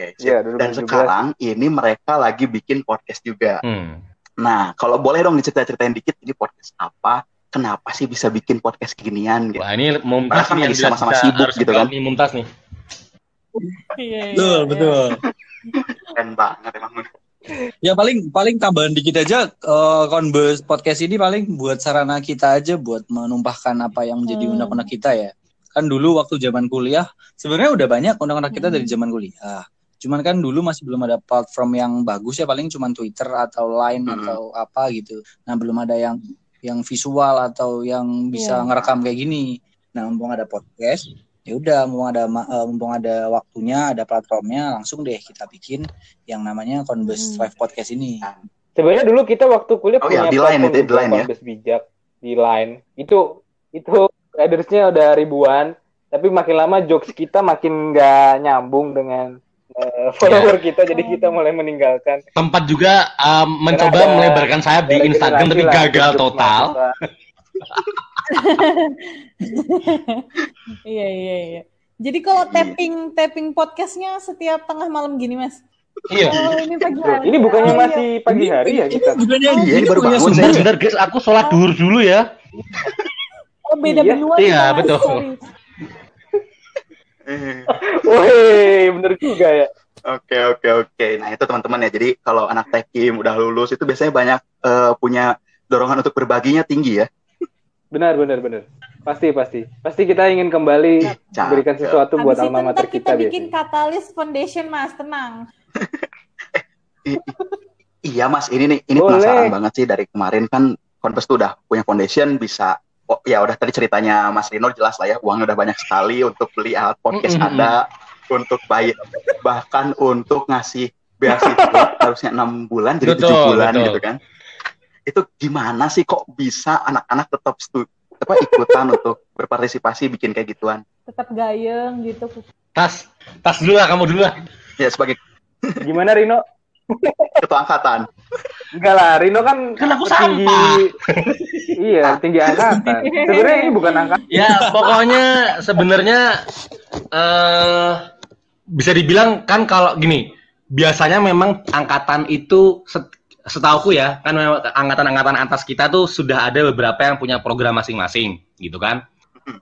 Oke. Yeah, Dan sekarang ini mereka lagi bikin podcast juga. Hmm. Nah, kalau boleh dong diceritain dikit ini podcast apa? Kenapa sih bisa bikin podcast ginian gitu? Wah, ini Mumtaz kan lagi sama-sama sibuk gitu kan. Ini Mumtaz nih. Iya, betul, betul. Keren banget emang. Ya paling paling tambahan dikit aja uh, Converse podcast ini paling buat sarana kita aja buat menumpahkan apa yang menjadi hmm. undang-undang kita ya. Kan dulu waktu zaman kuliah sebenarnya udah banyak undang-undang kita hmm. dari zaman kuliah. Cuman kan dulu masih belum ada platform yang bagus ya paling cuma Twitter atau Line hmm. atau apa gitu. Nah, belum ada yang yang visual atau yang bisa yeah. ngerekam kayak gini. Nah, mumpung ada podcast, ya udah mumpung ada uh, mumpung ada waktunya ada platformnya langsung deh kita bikin yang namanya Converse hmm. Five Podcast ini sebenarnya dulu kita waktu kuliah oh, punya ya, di line itu di line ya bijak di line itu itu ridersnya udah ribuan tapi makin lama jokes kita makin nggak nyambung dengan uh, follower yeah. kita jadi kita mulai meninggalkan tempat juga um, mencoba melebarkan sayap di Instagram tapi gagal total iya iya iya. Jadi kalau tapping tapping podcastnya setiap tengah malam gini mas? Iya. Oh, ini pagi hari. Ini bukannya oh, masih iya. pagi hari ya kita? Ini bukannya oh, iya, ini baru bangun. Sebentar, guys, aku sholat oh. duhur dulu ya. Oh beda iya. berdua. Iya betul. Woi, bener juga ya. Oke oke oke. Nah itu teman-teman ya. Jadi kalau anak tekim udah lulus itu biasanya banyak uh, punya dorongan untuk berbaginya tinggi ya. Benar, benar, benar. Pasti, pasti. Pasti kita ingin kembali Cak, memberikan sesuatu buat alma mater kita. Kita bikin katalis foundation, Mas. Tenang. iya, Mas. Ini nih, ini Boleh. penasaran banget sih dari kemarin kan Konpes tuh udah punya foundation bisa oh, ya udah tadi ceritanya Mas Rino jelas lah ya uangnya udah banyak sekali untuk beli alat podcast mm -hmm. ada untuk bayar bahkan untuk ngasih beasiswa harusnya enam bulan jadi tujuh bulan betul. gitu kan. Itu gimana sih kok bisa anak-anak tetap apa ikutan untuk berpartisipasi bikin kayak gituan? Tetap gayeng gitu. Tas tas dulu lah kamu dulu lah. Ya sebagai gimana Rino? Ketua angkatan. Enggak lah Rino kan kan aku tinggi iya tinggi angkatan. Sebenarnya ini bukan angkatan. Ya pokoknya sebenarnya uh, bisa dibilang kan kalau gini biasanya memang angkatan itu setauku ya kan angkatan-angkatan atas kita tuh sudah ada beberapa yang punya program masing-masing gitu kan?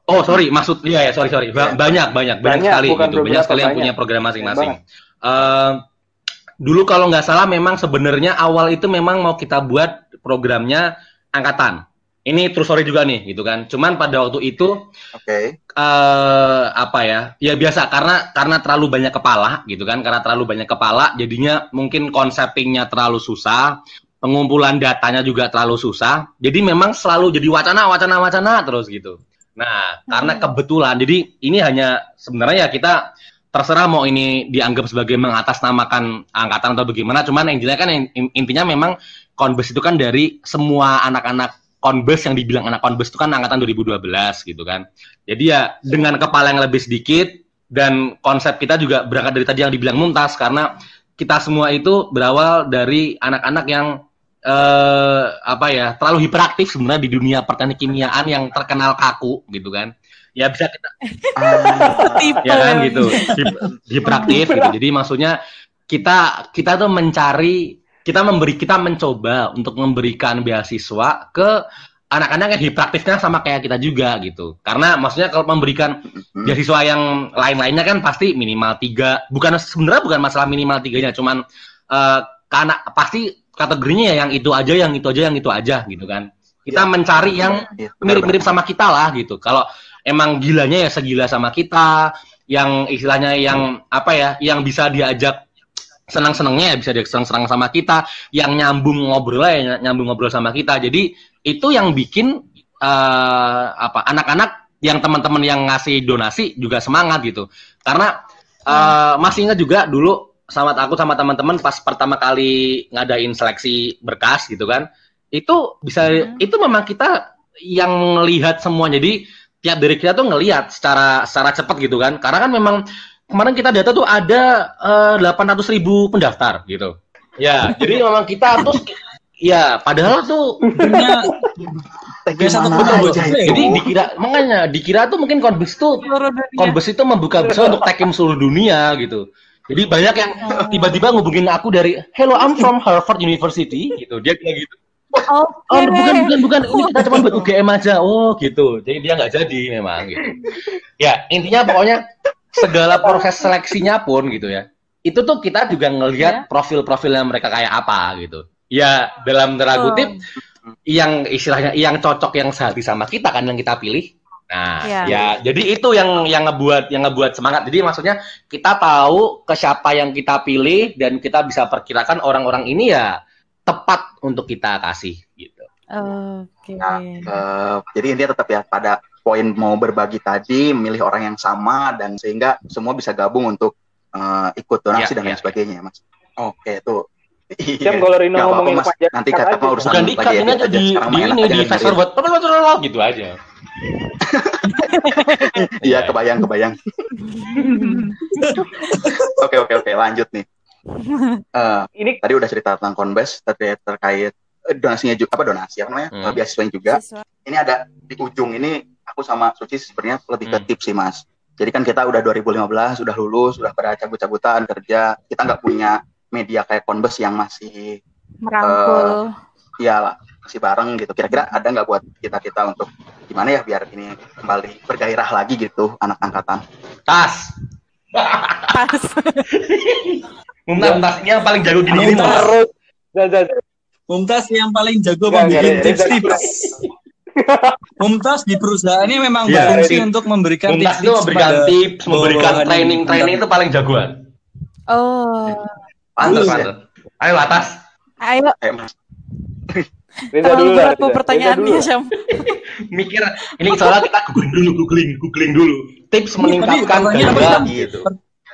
Oh sorry maksud iya ya sorry sorry. Ba banyak banyak banyak, banyak sekali gitu. Banyak sekali yang punya program masing-masing. uh, dulu kalau nggak salah memang sebenarnya awal itu memang mau kita buat programnya angkatan ini true story juga nih gitu kan. Cuman pada waktu itu oke. okay. uh, eh, apa ya ya biasa karena karena terlalu banyak kepala gitu kan. Karena terlalu banyak kepala jadinya mungkin konseptingnya terlalu susah pengumpulan datanya juga terlalu susah. Jadi memang selalu jadi wacana wacana wacana terus gitu. Nah karena hmm. kebetulan jadi ini hanya sebenarnya ya kita terserah mau ini dianggap sebagai mengatasnamakan angkatan atau bagaimana. Cuman yang jelas kan intinya memang konbes itu kan dari semua anak-anak Converse yang dibilang anak Converse itu kan angkatan 2012 gitu kan. Jadi ya dengan kepala yang lebih sedikit dan konsep kita juga berangkat dari tadi yang dibilang Mumtaz karena kita semua itu berawal dari anak-anak yang eh, apa ya terlalu hiperaktif sebenarnya di dunia pertanian kimiaan yang terkenal kaku gitu kan. Ya bisa kita ah, ya kan gitu hiperaktif gitu. Jadi maksudnya kita kita tuh mencari kita memberi kita mencoba untuk memberikan beasiswa ke anak-anak yang hiperaktifnya sama kayak kita juga gitu. Karena maksudnya kalau memberikan hmm. beasiswa yang lain-lainnya kan pasti minimal tiga. Bukan sebenarnya bukan masalah minimal tiganya, cuman uh, karena pasti kategorinya ya yang itu aja, yang itu aja, yang itu aja gitu kan. Kita ya, mencari yang iya, mirip-mirip sama kita lah gitu. Kalau emang gilanya ya segila sama kita, yang istilahnya yang apa ya, yang bisa diajak senang-senangnya ya bisa dia senang-senang sama kita, yang nyambung ngobrol ya nyambung ngobrol sama kita. Jadi itu yang bikin uh, apa anak-anak yang teman-teman yang ngasih donasi juga semangat gitu. Karena uh, masih ingat juga dulu sama aku sama teman-teman pas pertama kali ngadain seleksi berkas gitu kan. Itu bisa hmm. itu memang kita yang melihat semua. Jadi tiap dari kita tuh ngelihat secara secara cepat gitu kan. Karena kan memang kemarin kita data tuh ada uh, eh, 800 ribu pendaftar gitu. Ya, jadi memang kita tuh ya padahal tuh punya satu betul, Jadi dikira makanya dikira tuh mungkin Konbes tuh Konbes itu membuka bisa untuk takim seluruh dunia gitu. Jadi banyak yang tiba-tiba ngubungin aku dari Hello I'm from Harvard University gitu. Dia kayak gitu. Oh, oh bukan bukan bukan ini kita cuma buat UGM aja. Oh gitu. Jadi dia nggak jadi memang gitu. Ya intinya pokoknya segala proses seleksinya pun gitu ya. Itu tuh kita juga ngelihat ya. profil-profilnya mereka kayak apa gitu. Ya dalam tanda kutip oh. yang istilahnya yang cocok yang sehati sama kita kan yang kita pilih Nah, ya. ya jadi itu yang yang ngebuat yang ngebuat semangat. Jadi maksudnya kita tahu ke siapa yang kita pilih dan kita bisa perkirakan orang-orang ini ya tepat untuk kita kasih gitu. Oke. Okay. Nah, uh, jadi intinya tetap ya pada poin mau berbagi tadi, milih orang yang sama dan sehingga semua bisa gabung untuk uh, ikut donasi ya, dan lain ya. sebagainya, Mas. Oke, tuh. Iya. kalau Rino ngomongin apa, mas. Nanti kata mau urusan Bukan dikat, ini aja di, di ini, di fast forward. Gitu aja. Iya, kebayang, kebayang. Oke, oke, oke, lanjut nih. Uh, ini tadi udah cerita tentang Konbes terkait terkait eh, donasinya juga apa donasi apa namanya hmm. beasiswa juga. Siswa. Ini ada di ujung ini aku sama Suci sebenarnya lebih ke hmm. tips sih mas. Jadi kan kita udah 2015, udah lulus, udah pada cabut-cabutan kerja. Kita nggak punya media kayak Konbes yang masih merangkul. Uh, ya masih bareng gitu. Kira-kira ada nggak buat kita kita untuk gimana ya biar ini kembali bergairah lagi gitu anak angkatan tas tas Mumtaz, yang paling jago gini Mumtaz. Mumtaz yang paling jago membuat tips-tips. Mumtaz di perusahaan ini memang ya, berfungsi untuk memberikan Mumtaz tips, memberikan tips, memberikan training-training itu paling jagoan. Oh. Pantes, pantes. Ayo atas. Ayo. Ayo, Mas. Reza dulu lah. Pertanyaannya, Syam. Mikir, ini soalnya kita googling dulu, googling, googling dulu. Tips meningkatkan gairah gitu.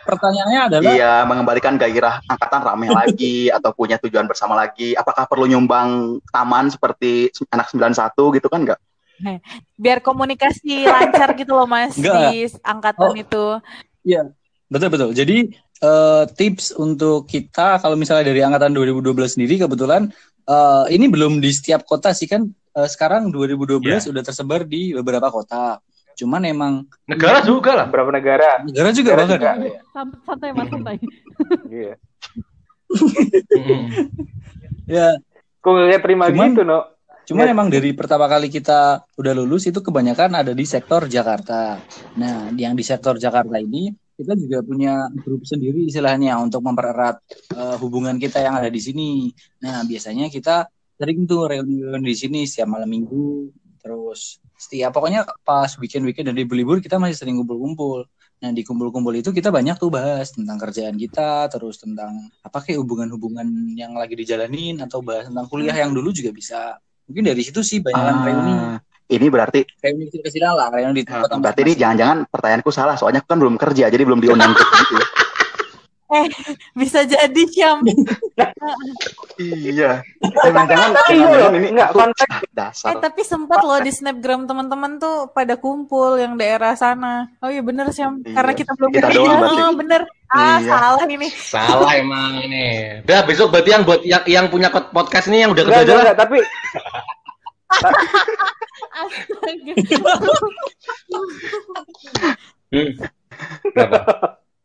Pertanyaannya adalah Iya, mengembalikan gairah angkatan ramai lagi atau punya tujuan bersama lagi. Apakah perlu nyumbang taman seperti anak 91 gitu kan enggak? Biar komunikasi lancar gitu loh Mas enggak. di angkatan oh, itu. Iya, betul betul. Jadi uh, tips untuk kita kalau misalnya dari angkatan 2012 sendiri kebetulan uh, ini belum di setiap kota sih kan uh, sekarang 2012 yeah. udah tersebar di beberapa kota. Cuman emang negara juga lah. Berapa negara? Negara juga negara bahkan. Juga. Santai mas santai. Iya. ya. Kok nggak terima cuman, gitu no? Cuman ya. emang dari pertama kali kita udah lulus itu kebanyakan ada di sektor Jakarta. Nah, yang di sektor Jakarta ini kita juga punya grup sendiri istilahnya untuk mempererat uh, hubungan kita yang ada di sini. Nah, biasanya kita sering tuh reuni-reuni di sini setiap malam minggu, terus setiap pokoknya pas weekend-weekend dan libur-libur kita masih sering kumpul-kumpul. Nah, di kumpul-kumpul itu kita banyak tuh bahas tentang kerjaan kita, terus tentang apa kayak hubungan-hubungan yang lagi dijalanin atau bahas tentang kuliah yang dulu juga bisa. Mungkin dari situ sih banyak ah. reuni ini berarti reuni kecil lah yang di tempat berarti ini jangan-jangan pertanyaanku salah soalnya aku kan belum kerja jadi belum diundang ke gitu eh bisa jadi Syam iya. Jangan-jangan ini enggak kontak dasar. Eh tapi sempat loh di snapgram teman-teman tuh pada kumpul yang daerah sana. Oh iya bener Syam. Iya. karena kita belum kita kerja. oh, bener. Ah iya. salah ini. Salah emang ini. Udah besok berarti yang buat yang, yang punya podcast ini yang udah kerja enggak, tapi hmm.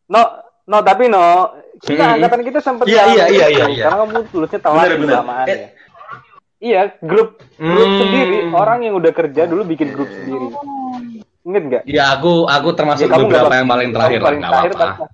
no, no tapi no kita hmm. angkatan kita sempat iya, iya, iya, iya, iya. karena kamu tulisnya telat bersamaan ya. Iya, grup grup hmm. sendiri orang yang udah kerja dulu bikin grup sendiri. Ingat nggak? Iya, aku aku termasuk ya, beberapa yang paling terakhir paling lah, terakhir, apa-apa.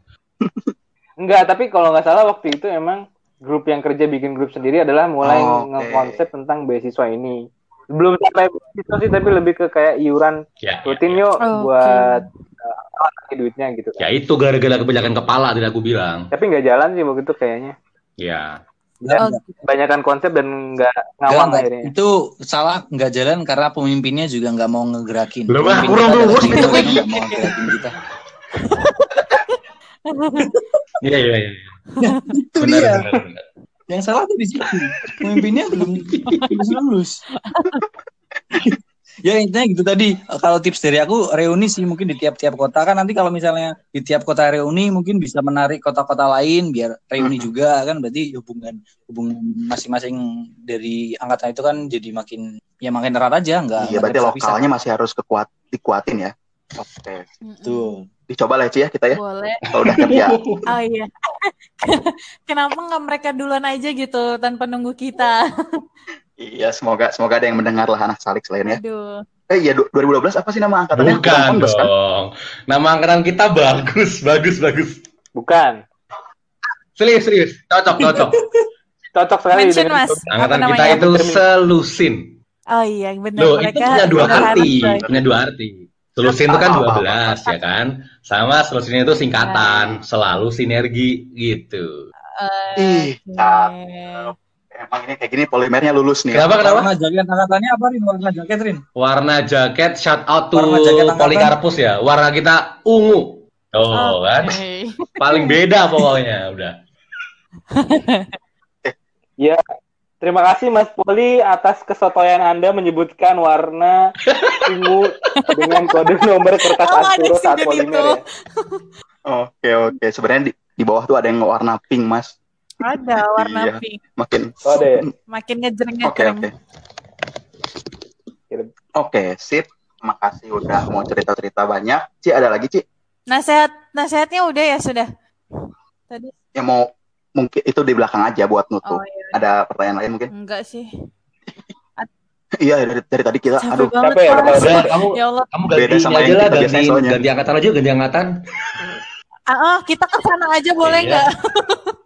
Enggak, tapi kalau nggak salah waktu itu emang grup yang kerja bikin grup sendiri adalah mulai oh, okay. ngekonsep tentang beasiswa ini belum sampai itu sih tapi lebih ke kayak iuran ya, rutin ya, yuk oh, buat okay. Uh, duitnya gitu kan. ya itu gara-gara kebanyakan kepala tidak aku bilang tapi nggak jalan sih begitu kayaknya ya dan oh. kebanyakan konsep dan nggak ngawang gak, akhirnya itu salah nggak jalan karena pemimpinnya juga nggak mau ngegerakin belum kurang lurus itu nggak mau ngegerakin kita iya iya iya itu benar, dia benar, benar. Yang salah tuh di situ. Pemimpinnya belum lulus lulus. Ya intinya gitu tadi kalau tips dari aku reuni sih mungkin di tiap-tiap kota kan nanti kalau misalnya di tiap kota reuni mungkin bisa menarik kota-kota lain biar reuni hmm. juga kan berarti hubungan hubungan masing-masing dari angkatan itu kan jadi makin ya makin erat aja enggak iya berarti lokalnya masih harus kekuat dikuatin ya oke okay. tuh dicoba lah Ci ya kita ya. Boleh. Kalau udah kerja. oh iya. Kenapa nggak mereka duluan aja gitu tanpa nunggu kita? iya, semoga semoga ada yang mendengar lah anak salik selain ya. Aduh. Eh iya 2012 apa sih nama angkatannya? Bukan kan? dong. Kan? Nama angkatan kita bagus, bagus, bagus. Bukan. Serius, serius. Cocok, cocok. cocok sekali. Mention, Mas. Angkatan kita itu selusin. Oh iya, benar. Loh, mereka itu punya dua arti. Punya dua arti. Selusin itu kan 12 ya kan. Sama selusin itu singkatan, selalu sinergi gitu. Uh, Ih, Emang ini kayak gini polimernya lulus nih. Kenapa kenapa? Warna jaket angkatannya apa Rin? Warna jaket Rin? Warna jaket shout out to Polikarpus ya. Warna kita ungu. Oh, okay. kan. Paling beda pokoknya udah. ya, Terima kasih Mas Poli atas kesotoyan Anda menyebutkan warna ungu dengan kode nomor kertas oh, Arturo saat polimer ya. Oke oke, sebenarnya di, di bawah tuh ada yang warna pink Mas. Ada warna iya. pink. Makin oh, ada ya? Makin ngejreng Oke oke. Oke, sip. Makasih udah mau cerita-cerita banyak. Ci ada lagi, Ci? Nasihat nasihatnya udah ya sudah. Tadi. Ya mau mungkin itu di belakang aja buat nutup. Oh, iya, iya. Ada pertanyaan lain mungkin? Enggak sih. iya dari, dari tadi kita capek aduh capek ya, kamu ya Allah. kamu ganti Beda sama aja lah ganti ganti angkatan aja ganti angkatan. Ah, uh, kita ke sana aja boleh iya. nggak?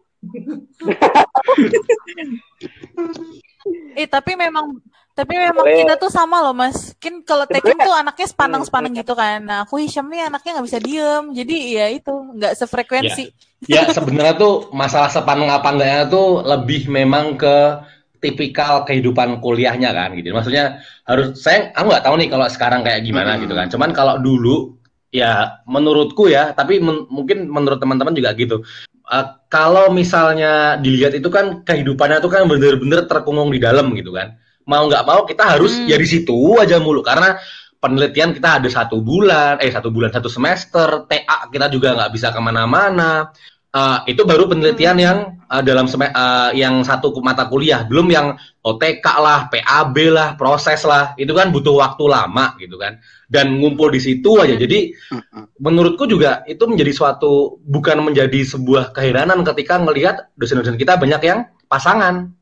eh tapi memang tapi memang Boleh. kita tuh sama loh mas. Kan kalau Tekin tuh anaknya sepaneng-sepaneng gitu kan. Nah aku Hisham nih anaknya nggak bisa diem. Jadi ya itu nggak sefrekuensi. Ya, ya sebenarnya tuh masalah sepaneng apa enggaknya tuh lebih memang ke tipikal kehidupan kuliahnya kan gitu. Maksudnya harus saya aku nggak tahu nih kalau sekarang kayak gimana hmm. gitu kan. Cuman kalau dulu ya menurutku ya, tapi men mungkin menurut teman-teman juga gitu. Uh, kalau misalnya dilihat itu kan kehidupannya tuh kan bener-bener terkungkung di dalam gitu kan mau nggak mau kita harus hmm. ya di situ aja mulu karena penelitian kita ada satu bulan, eh satu bulan satu semester, TA kita juga nggak bisa ke mana-mana. Uh, itu baru penelitian hmm. yang uh, dalam uh, yang satu mata kuliah, belum yang OTK lah, PAB lah, proses lah, itu kan butuh waktu lama gitu kan, dan ngumpul di situ aja. Jadi hmm. menurutku juga itu menjadi suatu bukan menjadi sebuah keheranan ketika melihat dosen-dosen kita banyak yang pasangan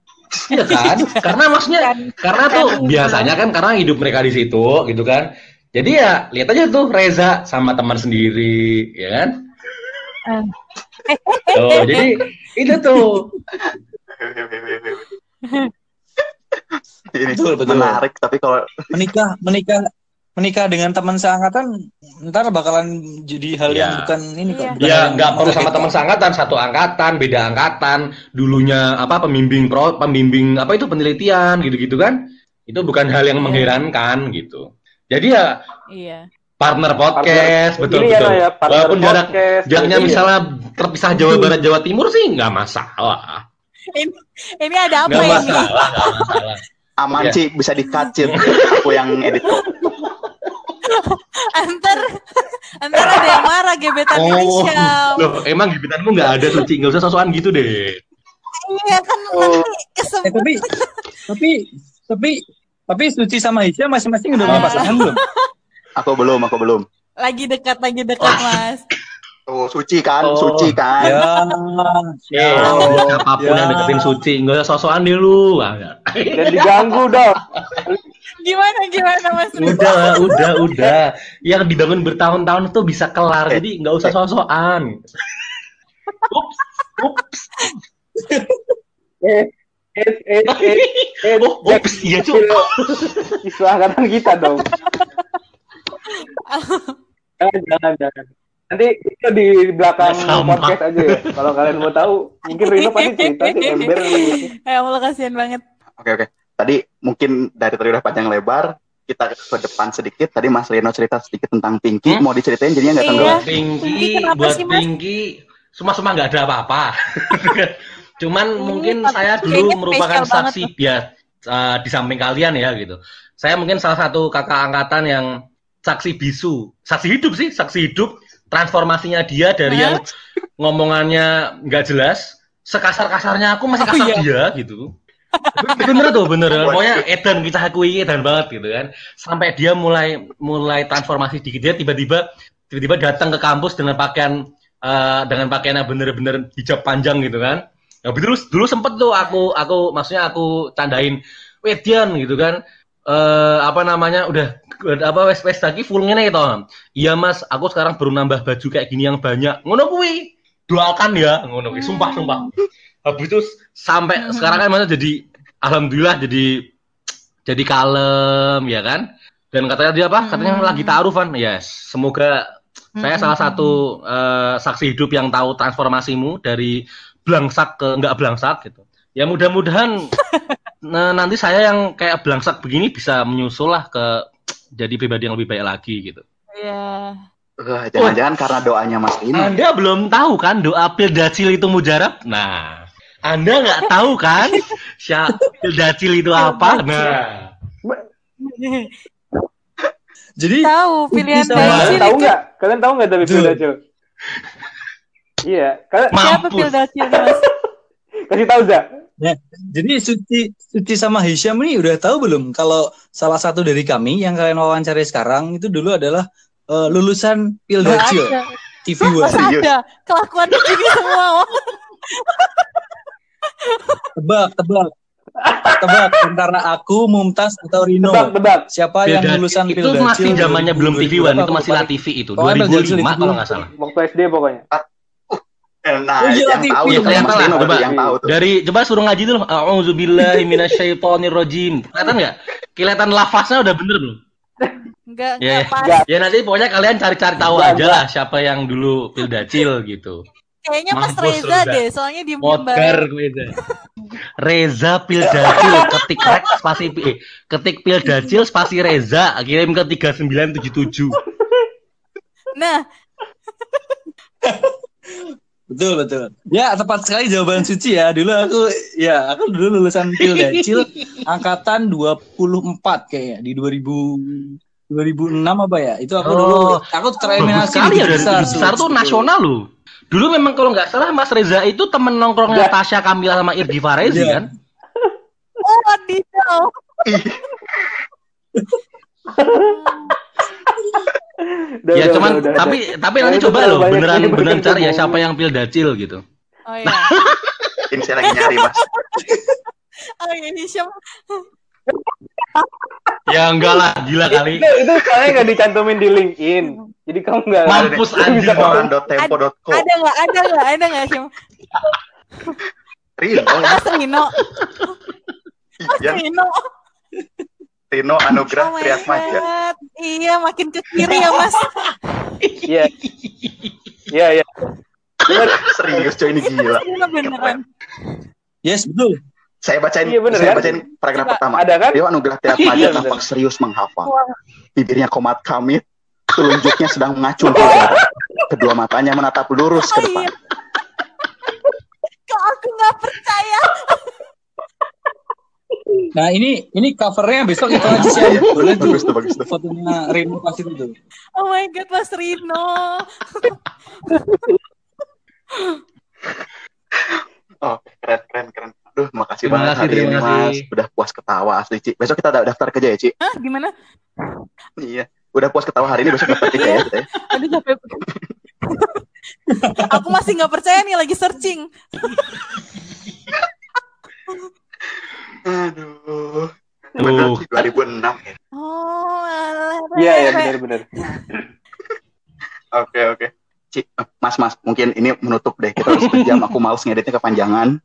Iya kan? karena maksudnya kan, karena tuh kan, biasanya kan karena hidup mereka di situ gitu kan. Jadi ya lihat aja tuh Reza sama teman sendiri, ya kan? Tuh, jadi itu tuh. Ini betul, betul. menarik tapi kalau menikah menikah menikah dengan teman seangkatan ntar bakalan jadi hal ya. yang bukan ini kok. Iya. Ya nggak perlu sama teman seangkatan, satu angkatan, beda angkatan, dulunya apa pembimbing pro, pembimbing apa itu penelitian gitu-gitu kan? Itu bukan hal yang ya. mengherankan gitu. Jadi ya Iya. Partner podcast, partner, betul betul. Ya, Walaupun jarak jaraknya misalnya terpisah Jawa Barat Jawa Timur sih nggak masalah. Ini, ini ada apa gak ya? Masalah, gak masalah. Aman sih bisa dikacir aku yang edit kok antar antar ada yang marah gebetan oh. Loh, emang gebetanmu nggak ada suci, nggak usah sosokan gitu deh. Iya kan oh. eh, tapi tapi tapi tapi Suci sama Hisham masing-masing udah punya pasangan belum? Aku belum, aku belum. Lagi dekat, lagi dekat, Mas. Tuh, suci kan, oh. suci kan. Ya, ya, ya apa pun ya. yang deketin suci, nggak usah sosokan deh lu. Dan diganggu dong. Gimana, gimana mas? Udah, udah, udah. Yang dibangun bertahun-tahun tuh bisa kelar, jadi nggak usah sosokan. Ups, ups. Eh, eh, eh, eh, eh, oh, ups, iya cuy. Angkatan kita dong. Jangan, jangan, jangan. Nanti itu di belakang Sama. podcast aja ya. Kalau kalian mau tahu, mungkin Rino pasti cerita sih ember. Ya Allah kasihan banget. Oke oke. Tadi mungkin dari tadi udah panjang lebar, kita ke depan sedikit. Tadi Mas Rino cerita sedikit tentang Pinky. Hmm? Mau diceritain jadinya nggak tanggung? Iya. Pinky, buat sih, Pinky, semua-semua nggak ada apa-apa. Cuman Ini mungkin saya dulu merupakan saksi ya uh, di samping kalian ya gitu. Saya mungkin salah satu kakak angkatan yang saksi bisu, saksi hidup sih, saksi hidup. Transformasinya dia dari yang ngomongannya nggak jelas sekasar-kasarnya aku masih kasar oh, iya. dia gitu. Bener tuh bener. Pokoknya Eden kita akui Eden banget gitu kan. Sampai dia mulai mulai transformasi dikit. Dia tiba-tiba tiba-tiba datang ke kampus dengan pakaian uh, dengan pakaian yang bener-bener hijab panjang gitu kan. Nah, dulu dulu sempet tuh aku aku maksudnya aku tandain Wedian gitu kan. Uh, apa namanya udah apa wes wes lagi full ngene gitu. Iya Mas, aku sekarang baru nambah baju kayak gini yang banyak. Ngono kuwi. Doakan ya, ngono kuwi. Sumpah sumpah. Habis itu sampai hmm. sekarang kan mana jadi alhamdulillah jadi jadi kalem ya kan dan katanya dia apa katanya hmm. lagi taarufan yes semoga hmm. saya salah satu uh, saksi hidup yang tahu transformasimu dari belangsak ke enggak belangsak gitu ya mudah-mudahan nah, nanti saya yang kayak belangsak begini bisa menyusul lah ke jadi pribadi yang lebih baik lagi gitu Iya. Uh, jangan-jangan karena doanya Mas ini. Anda belum tahu kan doa pildacil itu mujarab? Nah, anda nggak tahu kan Syakil Dacil itu apa? Nah. Jadi tahu pilihan Dacil. Tahu nggak? Kalian tahu nggak dari pil Dacil? Iya, kalian siapa pil Dacil Mas? Kasih tahu Zak. Ya, jadi Suci, Suci sama Hisham ini udah tahu belum kalau salah satu dari kami yang kalian wawancari sekarang itu dulu adalah uh, lulusan Pildacil TV One. Ada kelakuan begini semua. Tebak, tebak. Tebak antara aku, Mumtaz atau Rino. Tebak, tebak. Siapa Pilda, yang lulusan Itu masih zamannya belum TV One, itu masih La TV itu. 2005 kalau nggak salah. Waktu SD pokoknya. Nah, yang tahu ya kelihatan lah. Coba, yang tahu tuh. Dari coba suruh ngaji dulu. Auzubillahi minasyaitonirrajim. Kelihatan nggak? Kelihatan lafaznya udah bener belum? Enggak, ya, enggak Ya nanti pokoknya kalian cari-cari tahu aja lah siapa yang dulu Pildacil gitu. Kayaknya Mas Reza deh, soalnya di Modgar gue. Reza Pildacil ketik rek spasi eh, ketik Pildacil spasi Reza kirim ke 3977. Nah. Betul betul. Ya tepat sekali jawaban suci ya. Dulu aku ya aku dulu lulusan Pildacil angkatan 24 kayaknya di 2000 2006 apa ya? Itu aku oh, dulu aku tereliminasi di ya, besar. Besar tuh nasional loh. Dulu memang kalau nggak salah Mas Reza itu temen nongkrongnya Tasya Kamila sama Irgi Farezi yeah. kan? Oh, Dino. ya cuman udah, tapi udah. tapi nanti coba loh beneran beneran cari ya siapa yang pil dacil gitu. Oh iya. Ini saya lagi nyari mas. oh iya siapa? ya enggak lah, gila kali. Itu, itu soalnya nggak dicantumin di LinkedIn. Jadi kamu nggak mampus bisa tempo.co. Ada nggak? Ada nggak? Ada nggak sih? Rino. Mas Rino. Mas Rino. Rino Anugerah oh Triatmaja. Iya, makin ke kiri ya, Mas. Iya. Iya, iya. Serius coy ini gila. Beneran. Yes, betul. Saya bacain, iya, bener, saya kan? bacain paragraf Coba, pertama. Ada kan? Rio Anugerah Triatmaja tampak serius menghafal. Bibirnya komat kamit, telunjuknya sedang mengacung ke udara. Kedua matanya menatap lurus ke depan. Kok aku nggak percaya? Nah ini ini covernya besok itu aja sih. Boleh tuh. Bagus bagus. Fotonya Rino pasti itu. Oh my god, Mas Rino. oh, keren, keren, keren. Aduh, makasih terima banget kasih, hari ini, Mas. Udah puas ketawa asli, Ci. Besok kita daftar kerja ya, Ci. Hah, gimana? Iya udah puas ketawa hari ini besok dapat tiga ya kita ya. Aduh capek. Aku masih nggak percaya nih lagi searching. Aduh. Benar 2006 ya. Oh, Iya ya benar-benar. Oke oke. Cik, Mas Mas, mungkin ini menutup deh. Kita harus sejam. Aku males ngeditnya kepanjangan.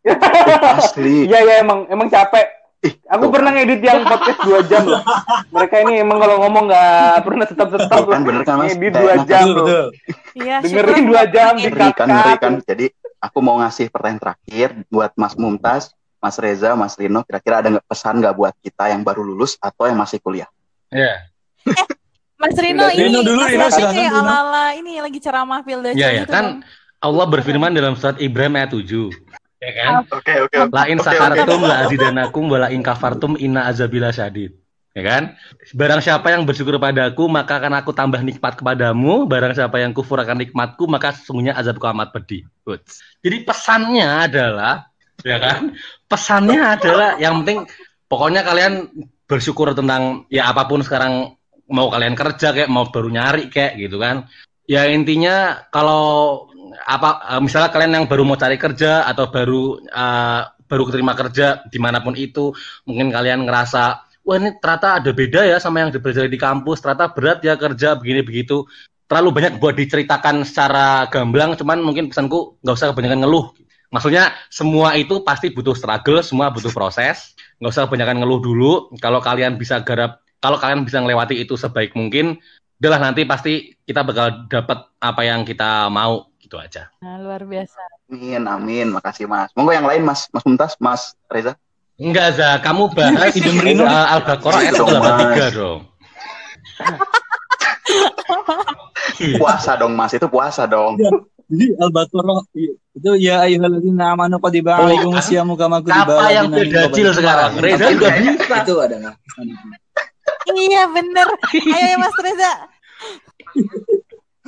Asli. Iya ya emang emang capek aku oh. pernah ngedit yang podcast dua jam loh. Mereka ini emang kalau ngomong nggak pernah tetap tetap kan bener kan mas? Ngedit dua jam loh. Iya. Dengerin dua jam di kan, ngeri kan. Jadi aku mau ngasih pertanyaan terakhir buat Mas Mumtaz, Mas Reza, Mas Rino. Kira-kira ada nggak pesan nggak buat kita yang baru lulus atau yang masih kuliah? Iya. Yeah. eh, Mas Rino ini Rino dulu, Rino, ini ala-ala ini lagi ceramah Pilda Iya, ya, kan Allah berfirman dalam surat Ibrahim ayat 7 ya kan? Oke oke. Lain sakartum la azidanakum wala in kafartum inna azabila syadid. Ya kan? Barang siapa yang bersyukur padaku, maka akan aku tambah nikmat kepadamu. Barang siapa yang kufur akan nikmatku, maka sesungguhnya azabku amat pedih. Good. Jadi pesannya adalah, ya kan? Pesannya adalah yang penting, pokoknya kalian bersyukur tentang ya apa pun sekarang mau kalian kerja kayak mau baru nyari kayak gitu kan ya intinya kalau apa eh, misalnya kalian yang baru mau cari kerja atau baru uh, baru keterima kerja di mana pun itu mungkin kalian ngerasa wah ini ternyata ada beda ya sama yang dipelajari di kampus ternyata berat ya kerja begini begitu terlalu banyak buat diceritakan secara gamblang cuman mungkin pesanku nggak usah kebanyakan ngeluh maksudnya semua itu pasti butuh struggle semua butuh proses nggak usah kebanyakan ngeluh dulu kalau kalian bisa garap kalau kalian bisa melewati itu sebaik mungkin udahlah nanti pasti kita bakal dapat apa yang kita mau gitu aja nah, luar biasa Amin, amin. Makasih, Mas. Monggo yang lain, Mas. Mas Mumtaz, Mas Reza. Enggak, Za. Kamu bahas dengerin uh, Al-Baqarah ayat 83 dong. puasa dong, Mas. Itu puasa dong. Jadi Al-Baqarah itu ya ayyuhalladzina amanu kutiba alaikum syiamu kama kutiba Apa yang berdajil sekarang? Reza udah bisa. Itu ada nggak? Iya, bener. Ayo ya, Mas Reza.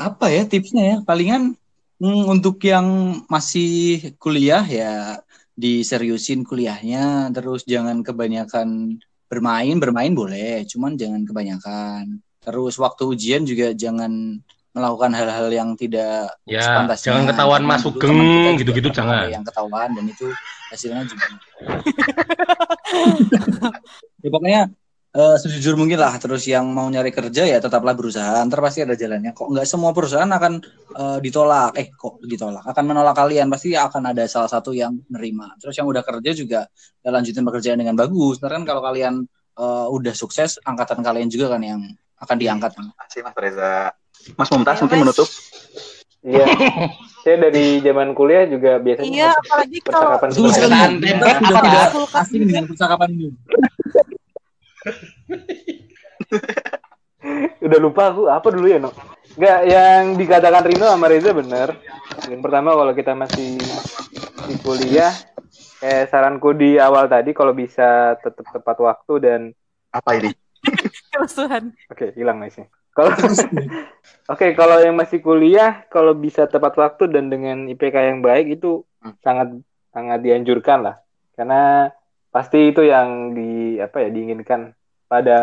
Apa ya tipsnya ya? Palingan Hmm, untuk yang masih kuliah ya diseriusin kuliahnya, terus jangan kebanyakan bermain, bermain boleh, cuman jangan kebanyakan. Terus waktu ujian juga jangan melakukan hal-hal yang tidak ya, sepantasnya. Jangan ketahuan masuk geng gitu-gitu jangan. Yang ketahuan dan itu hasilnya juga. ya pokoknya uh, sejujur mungkin lah terus yang mau nyari kerja ya tetaplah berusaha. Ntar pasti ada jalannya. Kok nggak semua perusahaan akan uh, ditolak? Eh kok ditolak? Akan menolak kalian pasti akan ada salah satu yang menerima terus yang udah kerja juga ya lanjutin pekerjaan dengan bagus. Ntar kan kalau kalian uh, udah sukses angkatan kalian juga kan yang akan diangkat. Terima kasih Mas Reza. Mas Mumtaz ya, mungkin mas. menutup. Iya. Saya dari zaman kuliah juga biasanya Iya, apalagi kalau percakapan sudah tidak asing dengan percakapan. Udah lupa aku apa dulu ya, No? Enggak, yang dikatakan Rino sama Reza bener. Yang pertama kalau kita masih di kuliah, eh saranku di awal tadi kalau bisa tetap tepat waktu dan apa ini? Kerusuhan. Oke, hilang nih sih. Kalau Oke, kalau yang masih kuliah, kalau bisa tepat waktu dan dengan IPK yang baik itu hmm. sangat sangat dianjurkan lah. Karena pasti itu yang di apa ya diinginkan pada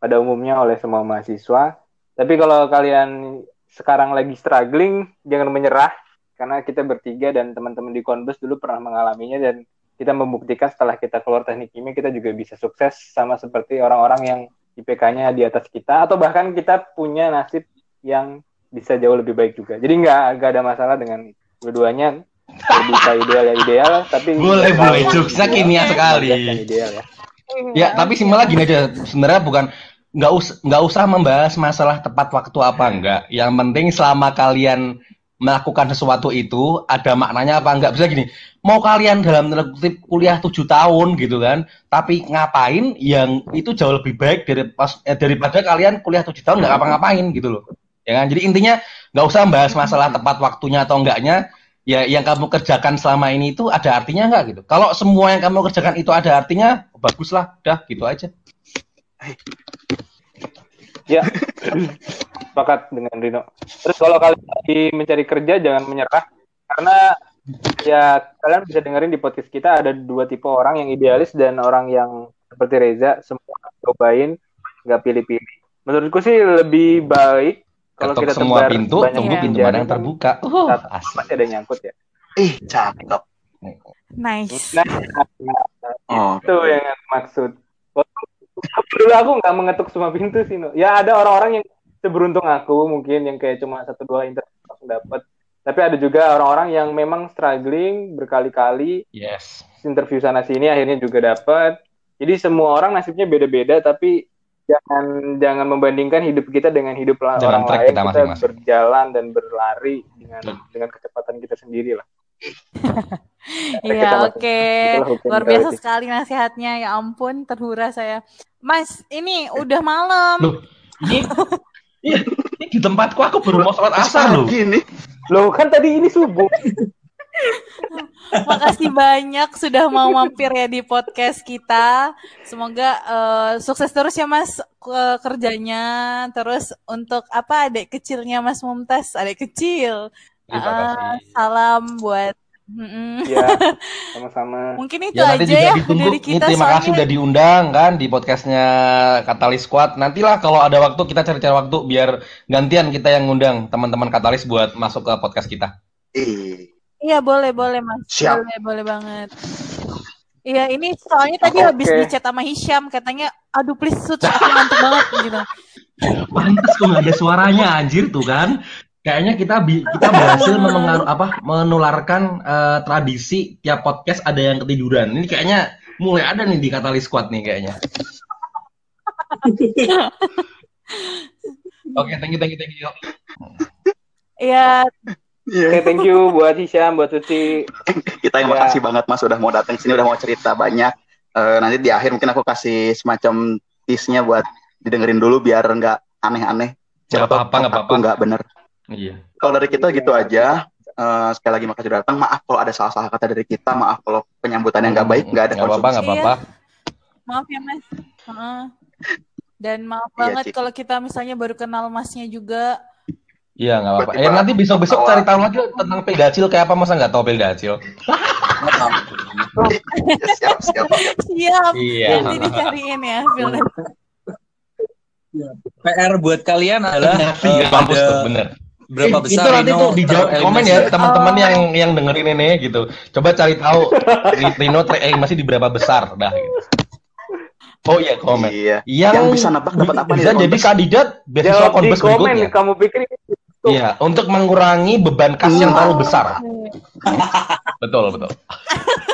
pada umumnya oleh semua mahasiswa. Tapi kalau kalian sekarang lagi struggling, jangan menyerah karena kita bertiga dan teman-teman di Konbus dulu pernah mengalaminya dan kita membuktikan setelah kita keluar teknik kimia kita juga bisa sukses sama seperti orang-orang yang IPK-nya di atas kita atau bahkan kita punya nasib yang bisa jauh lebih baik juga. Jadi nggak ada masalah dengan dua-duanya bisa ideal ya ideal tapi boleh boleh. Jokesnya kimia sekali. ideal ya. Ya tapi simpelnya gini aja sebenarnya bukan nggak us nggak usah membahas masalah tepat waktu apa enggak. Yang penting selama kalian melakukan sesuatu itu ada maknanya apa enggak. Bisa gini mau kalian dalam kutip kuliah tujuh tahun gitu kan tapi ngapain yang itu jauh lebih baik dari pas, eh, daripada kalian kuliah tujuh tahun nggak ngapa-ngapain gitu loh. Ya kan? Jadi intinya nggak usah membahas masalah tepat waktunya atau enggaknya ya yang kamu kerjakan selama ini itu ada artinya nggak gitu? Kalau semua yang kamu kerjakan itu ada artinya, baguslah, udah gitu aja. Ya, sepakat dengan Rino. Terus kalau kalian lagi mencari kerja jangan menyerah karena ya kalian bisa dengerin di podcast kita ada dua tipe orang yang idealis dan orang yang seperti Reza semua cobain nggak pilih-pilih. Menurutku sih lebih baik kalau kita semua pintu, tunggu pintu mana yang terbuka. Uh, Pasti ada yang nyangkut ya. Ih, cakep. Nice. Nah, oh. itu yang maksud. Dulu aku nggak mengetuk semua pintu sih, no. Ya ada orang-orang yang seberuntung aku mungkin yang kayak cuma satu dua interview langsung dapat. Tapi ada juga orang-orang yang memang struggling berkali-kali. Yes. Interview sana sini akhirnya juga dapat. Jadi semua orang nasibnya beda-beda tapi jangan jangan membandingkan hidup kita dengan hidup Jalan orang lain. kita, masing -masing. berjalan dan berlari dengan hmm. dengan kecepatan kita sendiri lah. Iya oke. okay. luar biasa sekali nasihatnya. Ya ampun terhura saya. Mas ini udah malam. Loh, ini, ini di tempatku aku baru mau sholat asar loh. Gini loh kan tadi ini subuh Makasih banyak sudah mau mampir ya di podcast kita. Semoga uh, sukses terus ya Mas uh, kerjanya. Terus untuk apa adik kecilnya Mas Mumtaz, adik kecil. Uh, salam buat Iya, sama-sama. Mungkin itu ya, aja ya ditunggu. dari kita. Ini terima soalnya... kasih udah diundang kan di podcastnya Katalis Squad. Nantilah kalau ada waktu kita cari-cari waktu biar gantian kita yang ngundang teman-teman Katalis buat masuk ke podcast kita. Iya boleh boleh mas. Siap. Boleh boleh banget. Iya ini soalnya tadi okay. habis dicat sama Hisham katanya, aduh please suci aku ngantuk banget gitu. Pantas kok nggak ada suaranya anjir tuh kan kayaknya kita kita berhasil mengaruh apa menularkan uh, tradisi tiap podcast ada yang ketiduran. Ini kayaknya mulai ada nih di Katalis Squad nih kayaknya. Oke, okay, thank you, thank you, thank you. Iya. Yeah. Oke, okay, thank you buat Hisham, buat Suci. Kita yang yeah. makasih banget Mas udah mau datang sini, udah mau cerita banyak. Uh, nanti di akhir mungkin aku kasih semacam tease-nya buat didengerin dulu biar nggak aneh-aneh. Gak apa-apa, nggak apa-apa. Nggak bener. Iya. Kalau dari kita gitu aja. Uh, sekali lagi makasih sudah datang. Maaf kalau ada salah-salah kata dari kita. Maaf kalau penyambutan yang nggak baik, nggak ada Gak apa-apa, nggak apa-apa. Maaf ya mas. Uh, dan maaf iya, banget kalau kita misalnya baru kenal masnya juga. Iya nggak apa-apa. Eh nanti besok-besok cari tahu lagi tentang pedacil kayak apa masa nggak tahu pedacil? siap siap. Siap. Iya. Nanti dicariin ya. PR buat kalian adalah uh, kampus tuh bener berapa besar itu nanti tuh dijawab komen ya teman-teman yang yang dengerin ini gitu coba cari tahu Rino eh, masih di berapa besar dah gitu. Oh iya komen. Iya. Yang, yang bisa nebak dapat apa Bisa jadi kandidat beasiswa konbes berikutnya. Kamu pikir itu. Iya, untuk mengurangi beban kas yang terlalu besar. betul, betul.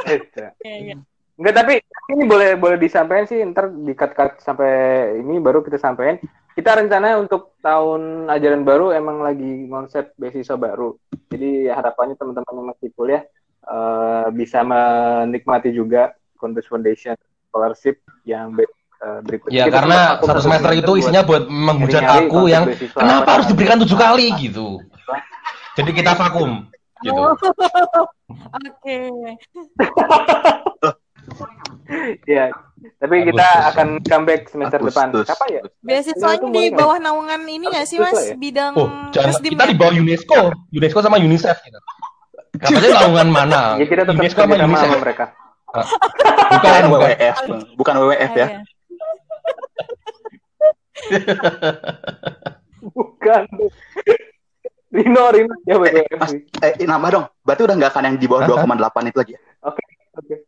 Iya, iya. Enggak tapi ini boleh boleh disampaikan sih ntar dikat-kat sampai ini baru kita sampaikan kita rencana untuk tahun ajaran baru emang lagi konsep beasiswa baru. Jadi harapannya teman-teman yang masih kuliah uh, bisa menikmati juga Converse Foundation scholarship yang be uh, Ya Kita karena satu semester itu isinya buat menghujat aku yang kenapa harus diberikan tujuh kali gitu. Jadi kita vakum gitu. Oke. ya, tapi Agustus. kita akan comeback semester Agustus. depan. Kapan ya? Beasiswanya di bawah naungan ini nggak sih mas? Ya? Bidang oh, jangan, kita di bawah UNESCO, UNESCO sama UNICEF. Gitu. Katanya naungan mana? Ya kita tetap UNESCO sama UNICEF sama mereka. Bukan WWF, bukan WWF ya. Iya. bukan. Rino, Rino, ya WWF. Mas, eh, nambah dong. Berarti udah nggak akan yang di bawah 2,8 itu lagi ya? Oke, okay, oke. Okay.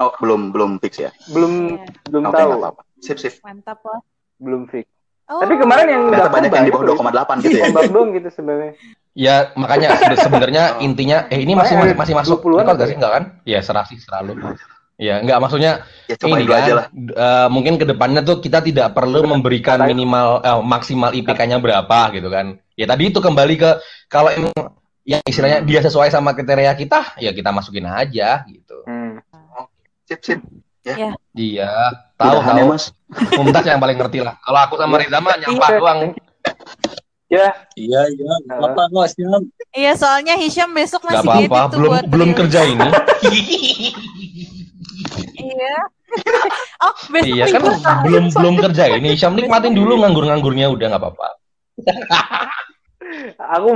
Oh, belum belum fix ya? Belum yeah. belum okay, tahu. Apa -apa. Sip, sip. Mantap lah. Belum fix. Oh. Tapi kemarin yang udah banyak yang di bawah 2,8 gitu ya. Tembak dong gitu sebenarnya. Ya, makanya sebenarnya oh. intinya eh ini masih masih, masih masuk Kalau enggak sih enggak kan? Ya, serasi selalu. Ya, enggak maksudnya ya, ini kan aja lah. Uh, mungkin ke depannya tuh kita tidak perlu memberikan minimal uh, maksimal IPK-nya berapa gitu kan. Ya tadi itu kembali ke kalau yang istilahnya dia sesuai sama kriteria kita, ya kita masukin aja gitu. Hmm sip sip ya. ya. Iya, tahu tahu. Mas. Mumtaz yang paling ngerti lah. Kalau aku sama Riza mah nyampah iya. doang. Ya. Iya, iya. Apa kok? Iya, soalnya Hisham besok masih Gak apa-apa, belum belum kerja ini. iya. oh, besok iya kan belum belum kerja ini. Hisham nikmatin dulu nganggur-nganggurnya udah nggak apa-apa. aku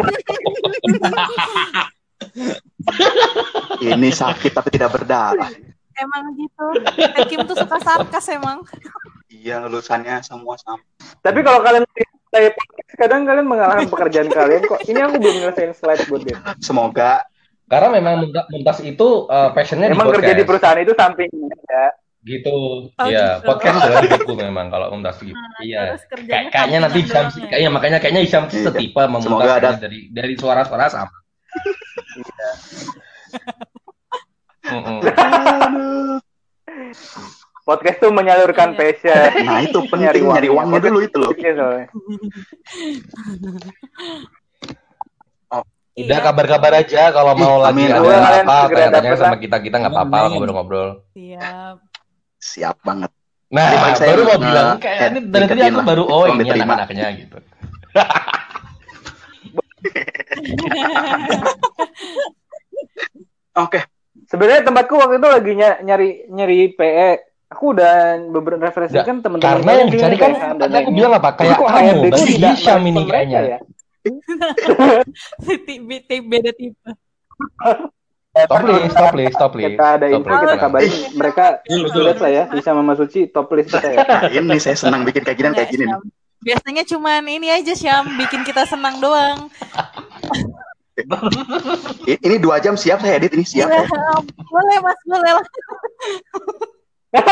ini sakit tapi tidak berdarah. Emang gitu. Kim tuh suka sarkas emang. Iya lulusannya semua sama. Tapi kalau kalian saya kadang kalian mengalahkan pekerjaan kalian kok. Ini aku belum nyelesain slide buat dia. Semoga karena memang Muntas itu uh, passionnya emang di kerja di perusahaan itu sampingnya ya gitu oh, iya gitu. podcast sudah diriku memang kalau Muntas gitu nah, iya Kay kayaknya nanti Isam ya? kayaknya makanya kayaknya Isam iya. setipe memuntas ada dari dari suara-suara sama iya. Podcast tuh menyalurkan iya. passion. Nah itu penting nyari, uang. nyari uangnya dulu itu loh. Oh, Udah iya. kabar-kabar aja kalau mau lagi ada apa tanya-tanya sama kita kita nggak apa-apa ngobrol-ngobrol. Siap. Siap banget. Nah, baru mau bilang kayak ini dari tadi aku baru oh ini anak-anaknya gitu. Oke, Sebenarnya tempatku waktu itu lagi nyari nyari PE. Aku udah beberapa referensi kan teman-teman. Karena yang dicari kan, aku bilang apa? Kayak kamu, berarti Hisham ini kayaknya. Ya? Beda tipe. Top list, top list, top list. Kita ada info, kita kabarin mereka sudah lah ya, bisa Mama Suci top list kita ya. Nah, ini saya senang bikin kayak gini kayak gini. Nih. Biasanya cuman ini aja Syam, bikin kita senang doang. ini dua jam siap saya edit ini siap. Ya, boleh mas, boleh lah.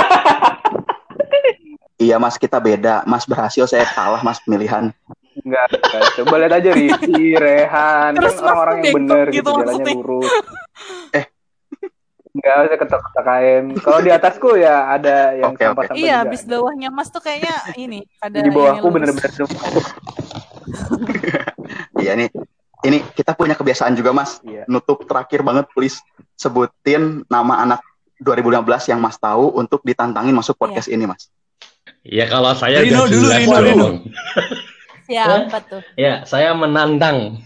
iya mas kita beda, mas berhasil saya kalah mas pemilihan. Enggak, enggak. Coba lihat aja Rizky, Rehan, kan orang-orang yang bener gitu, gitu jalannya lurus. Eh, Enggak usah ketok-ketok kain. Kalau di atasku ya ada yang okay, sampah-sampah okay. Iya, habis bawahnya Mas tuh kayaknya ini ada Di bawahku bener-bener Iya nih. Ini kita punya kebiasaan juga Mas. Iya. Nutup terakhir banget please sebutin nama anak 2015 yang Mas tahu untuk ditantangin masuk podcast iya. ini Mas. Iya kalau saya Rino dulu, Rino, Rino. Siapa tuh? Ya, saya menantang.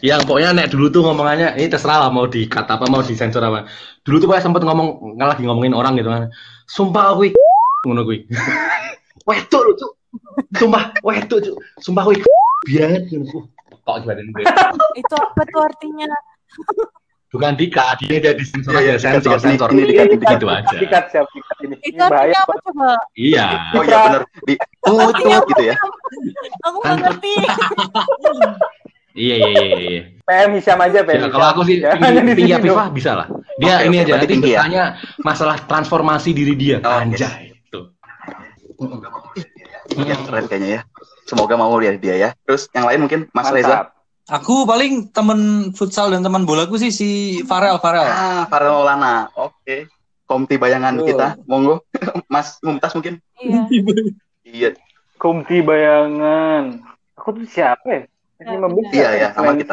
Yang pokoknya nek dulu tuh ngomongannya ini terserah lah mau dikat apa mau disensor apa. Dulu tuh kayak sempet ngomong lagi ngomongin orang gitu kan. Sumpah aku ngono kuwi. Wedok lu tuh. Sumpah wedok tuh. Sumpah kuwi banget Kok gimana Itu apa tuh artinya? bukan dikat dia dia disensor ya, sensor sensor ini dikat gitu aja dikat siap dikat ini itu artinya apa coba iya oh iya benar di oh gitu ya aku nggak ngerti Iya iya iya. iya. PM Hisham aja PM. Ya, kalau aku sih tinggi, tinggi Afifah bisa lah. Dia okay, ini okay, aja nanti ya? masalah transformasi diri dia. Oh, Anjay itu. Iya keren kayaknya ya. Semoga mau lihat dia ya. Terus yang lain mungkin Mas Mantap. Reza. Aku paling temen futsal dan teman bolaku sih si Farel Farel. Ah, Farel Lana. Oke. Okay. Komti bayangan oh. kita. Monggo. Mas Mumtaz mungkin. Iya. iya. Komti bayangan. Aku tuh siapa ya? Iya ya, sama kita.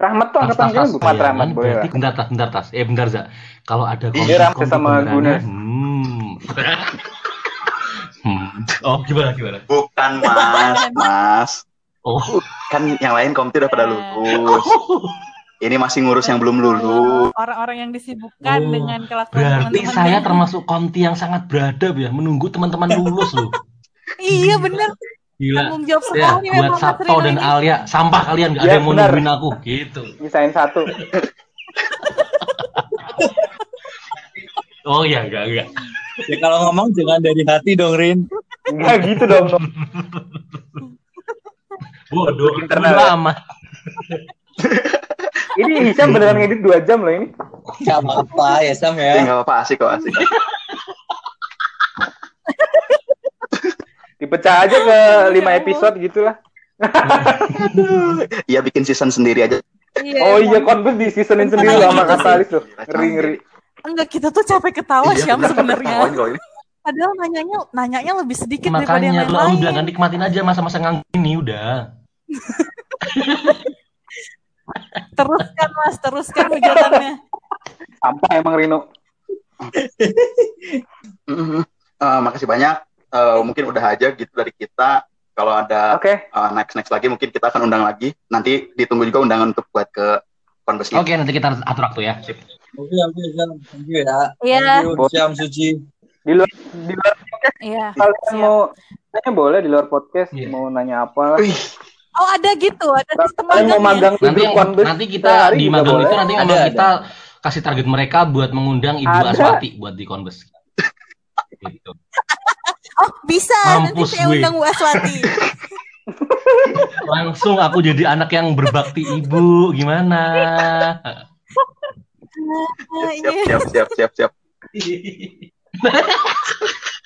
Rahmat tuh angkatan kita bukan Rahmat boleh. Berarti bentar tas, bentar tas. Eh bentar za. Kalau ada komti, Ini komti sama Gunes. Hmm. hmm. Oh gimana gimana? Bukan mas, mas. Oh. Kan yang lain komti udah pada lulus. Ini masih ngurus yang belum lulus. Orang-orang yang disibukkan oh, dengan kelakuan Berarti teman -teman saya termasuk komti yang sangat beradab ya, menunggu teman-teman lulus loh. Iya bener. Gila. Tanggung jawab ya, buat Sabto dan ini. Alia, sampah kalian gak ya, ada yang mau nungguin aku, gitu. Misain satu. oh iya, enggak, enggak. Ya kalau ngomong jangan dari hati dong, Rin. Enggak gitu dong. Bodoh, internal lama. ini Hisham beneran ngedit dua jam loh ini. Gak apa-apa ya Sam ya. Gak apa-apa asik kok asik. Dipecah aja ke lima episode gitulah. Iya bikin season sendiri aja. Yeah. Oh iya konbus di seasonin sendiri sama Katalis tuh. Ngeri ngeri. Enggak kita tuh capek ketawa sih sebenarnya. Padahal nanyanya nanyanya lebih sedikit Makanya, daripada yang lain. Makanya lu bilang nikmatin aja masa-masa ngang ini udah. teruskan mas, teruskan hujatannya. Apa emang Rino? uh, makasih banyak. Uh, mungkin udah aja gitu dari kita. Kalau ada okay. uh, next next lagi mungkin kita akan undang lagi. Nanti ditunggu juga undangan untuk buat ke konversi. Oke, okay, nanti kita atur waktu ya. Oke, oke, thank you ya. Iya. Siam Suci. Di luar di luar podcast. Iya. Kalian mau nanya boleh di luar podcast yeah. mau nanya apa? Oh ada gitu, ada sistem magang. Mau magang ya? nanti, nanti kita di magang itu nanti ada, kita ada. kasih target mereka buat mengundang Ibu ada. Aswati buat di Konbes. gitu. Oh bisa, Mampus nanti saya undang Bu Aswati. Langsung aku jadi anak yang berbakti ibu, gimana? siap, siap, siap, siap, siap.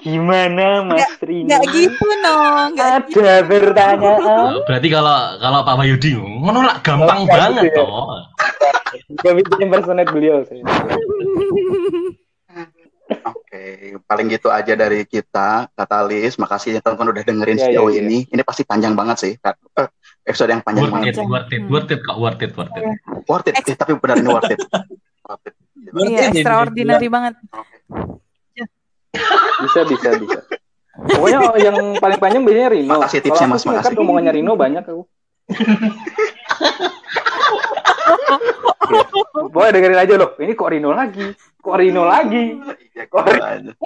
Gimana Mas gak, Rino? Gak gitu no, gak Ada gitu. pertanyaan. Berarti kalau kalau Pak Wahyudi menolak gampang oh, banget gitu ya. toh. Gak bisa impersonate beliau saya. Paling gitu aja dari kita, Katalis. Makasih ya teman-teman udah dengerin ya, sejauh ya, ini. Ya. Ini pasti panjang banget sih. Uh, episode yang panjang worth banget. It, worth it, worth it, kok worth it, worth it. Worth it, eh, tapi benar ini worth it. Worth it. Iya, extraordinary banget. Okay. Bisa, bisa, bisa. Pokoknya yang paling panjang biasanya Rino. Makasih tipsnya Mas, makasih. Kan omongannya Rino banyak aku. Boleh dengerin aja loh. Ini kok Rino lagi? Kok Rino lagi?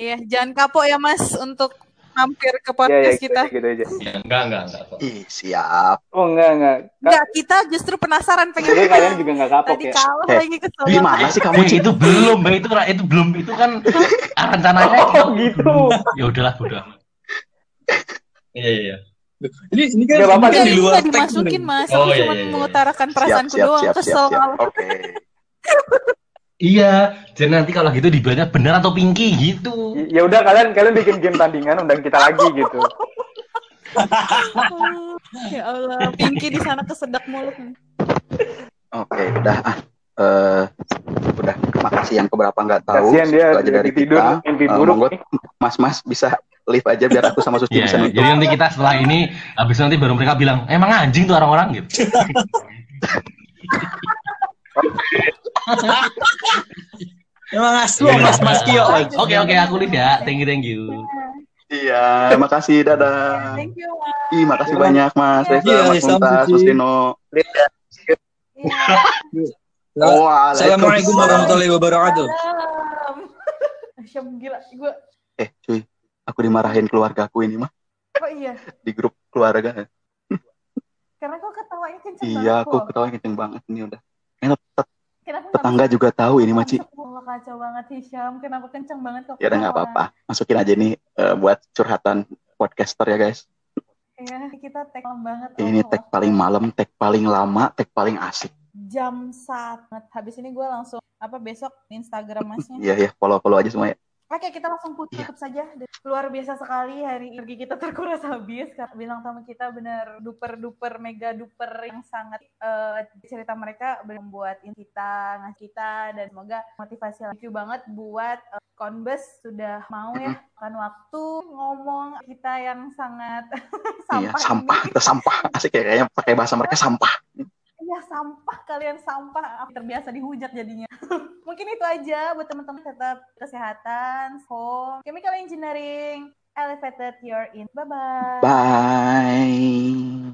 Iya, jangan kapok ya Mas untuk mampir ke podcast ya, ya, kita. Gitu aja. Ya, enggak, enggak, enggak. Ih, siap. Oh, enggak, enggak. Enggak, kita justru penasaran pengen. Jadi kalian juga enggak kapok Tadi ya. kalah eh, lagi kesel. Gimana sih kamu? Eh, itu belum, Mbak. Itu itu belum itu kan rencananya. Oh, gitu. ya udahlah, amat. Iya, iya, iya. Ini ini kan, Gak apa-apa, kan di luar teks dimasukin mas, Oh, iya, cuma iya, iya. mengutarakan perasaanku doang, kesel Oke. Iya, jadi nanti kalau gitu dibilangnya bener atau pinky gitu. Ya udah kalian kalian bikin game tandingan undang kita lagi gitu. ya Allah, Pinky di sana kesedak mulut. Oke, udah ah. Eh, udah makasih yang keberapa nggak tahu. Kasihan dia aja dari tidur, kita. mimpi Eh, buruk nih. Mas-mas bisa live aja biar aku sama Suci Iya, bisa iya. nutup. jadi nanti kita setelah ini habis nanti baru mereka bilang emang anjing tuh orang-orang gitu. Emang asli Mas Mas Kio. Oke oke aku lihat ya. Thank you thank you. Iya, makasih, dadah. Thank you, Mas. Ih, makasih banyak Mas Reza, Iya, Mas Muntas. Mas Dino. Iya. Assalamualaikum warahmatullahi wabarakatuh. Asyam gila, gue. Eh, cuy, aku dimarahin keluarga aku ini mah Oh iya, di grup keluarga. karena kok ketawanya kenceng Iya, banget aku kok. ketawa kenceng banget ini udah. Kenapa tetangga juga tahu ini Maci. Wah, kacau banget Hisham. Kenapa kenceng banget kok? Ya udah nggak apa-apa. Masukin aja nih eh, buat curhatan podcaster ya guys. Iya, kita tag malam banget. Ini Oh, tag paling malam, tag paling lama, tag paling asik. jam saat. Habis ini gue langsung apa besok Instagram masnya. Iya ya, follow-follow aja semua ya. Oke, kita langsung tutup Iya. saja. Luar biasa sekali hari energi kita terkuras habis. Karena bilang tamu kita benar duper duper mega duper yang sangat eh, cerita mereka membuat kita ngasih kita dan semoga motivasi you banget buat eh, Konbes sudah mau ya kan waktu ngomong kita yang sangat Iya, sampah sampah, ini. sampah. Asik ya kayaknya pakai bahasa mereka sampah. Iya sampah kalian sampah terbiasa dihujat jadinya. Mungkin itu aja buat teman-teman tetap kesehatan, home, chemical engineering, elevated your in. Bye bye. Bye.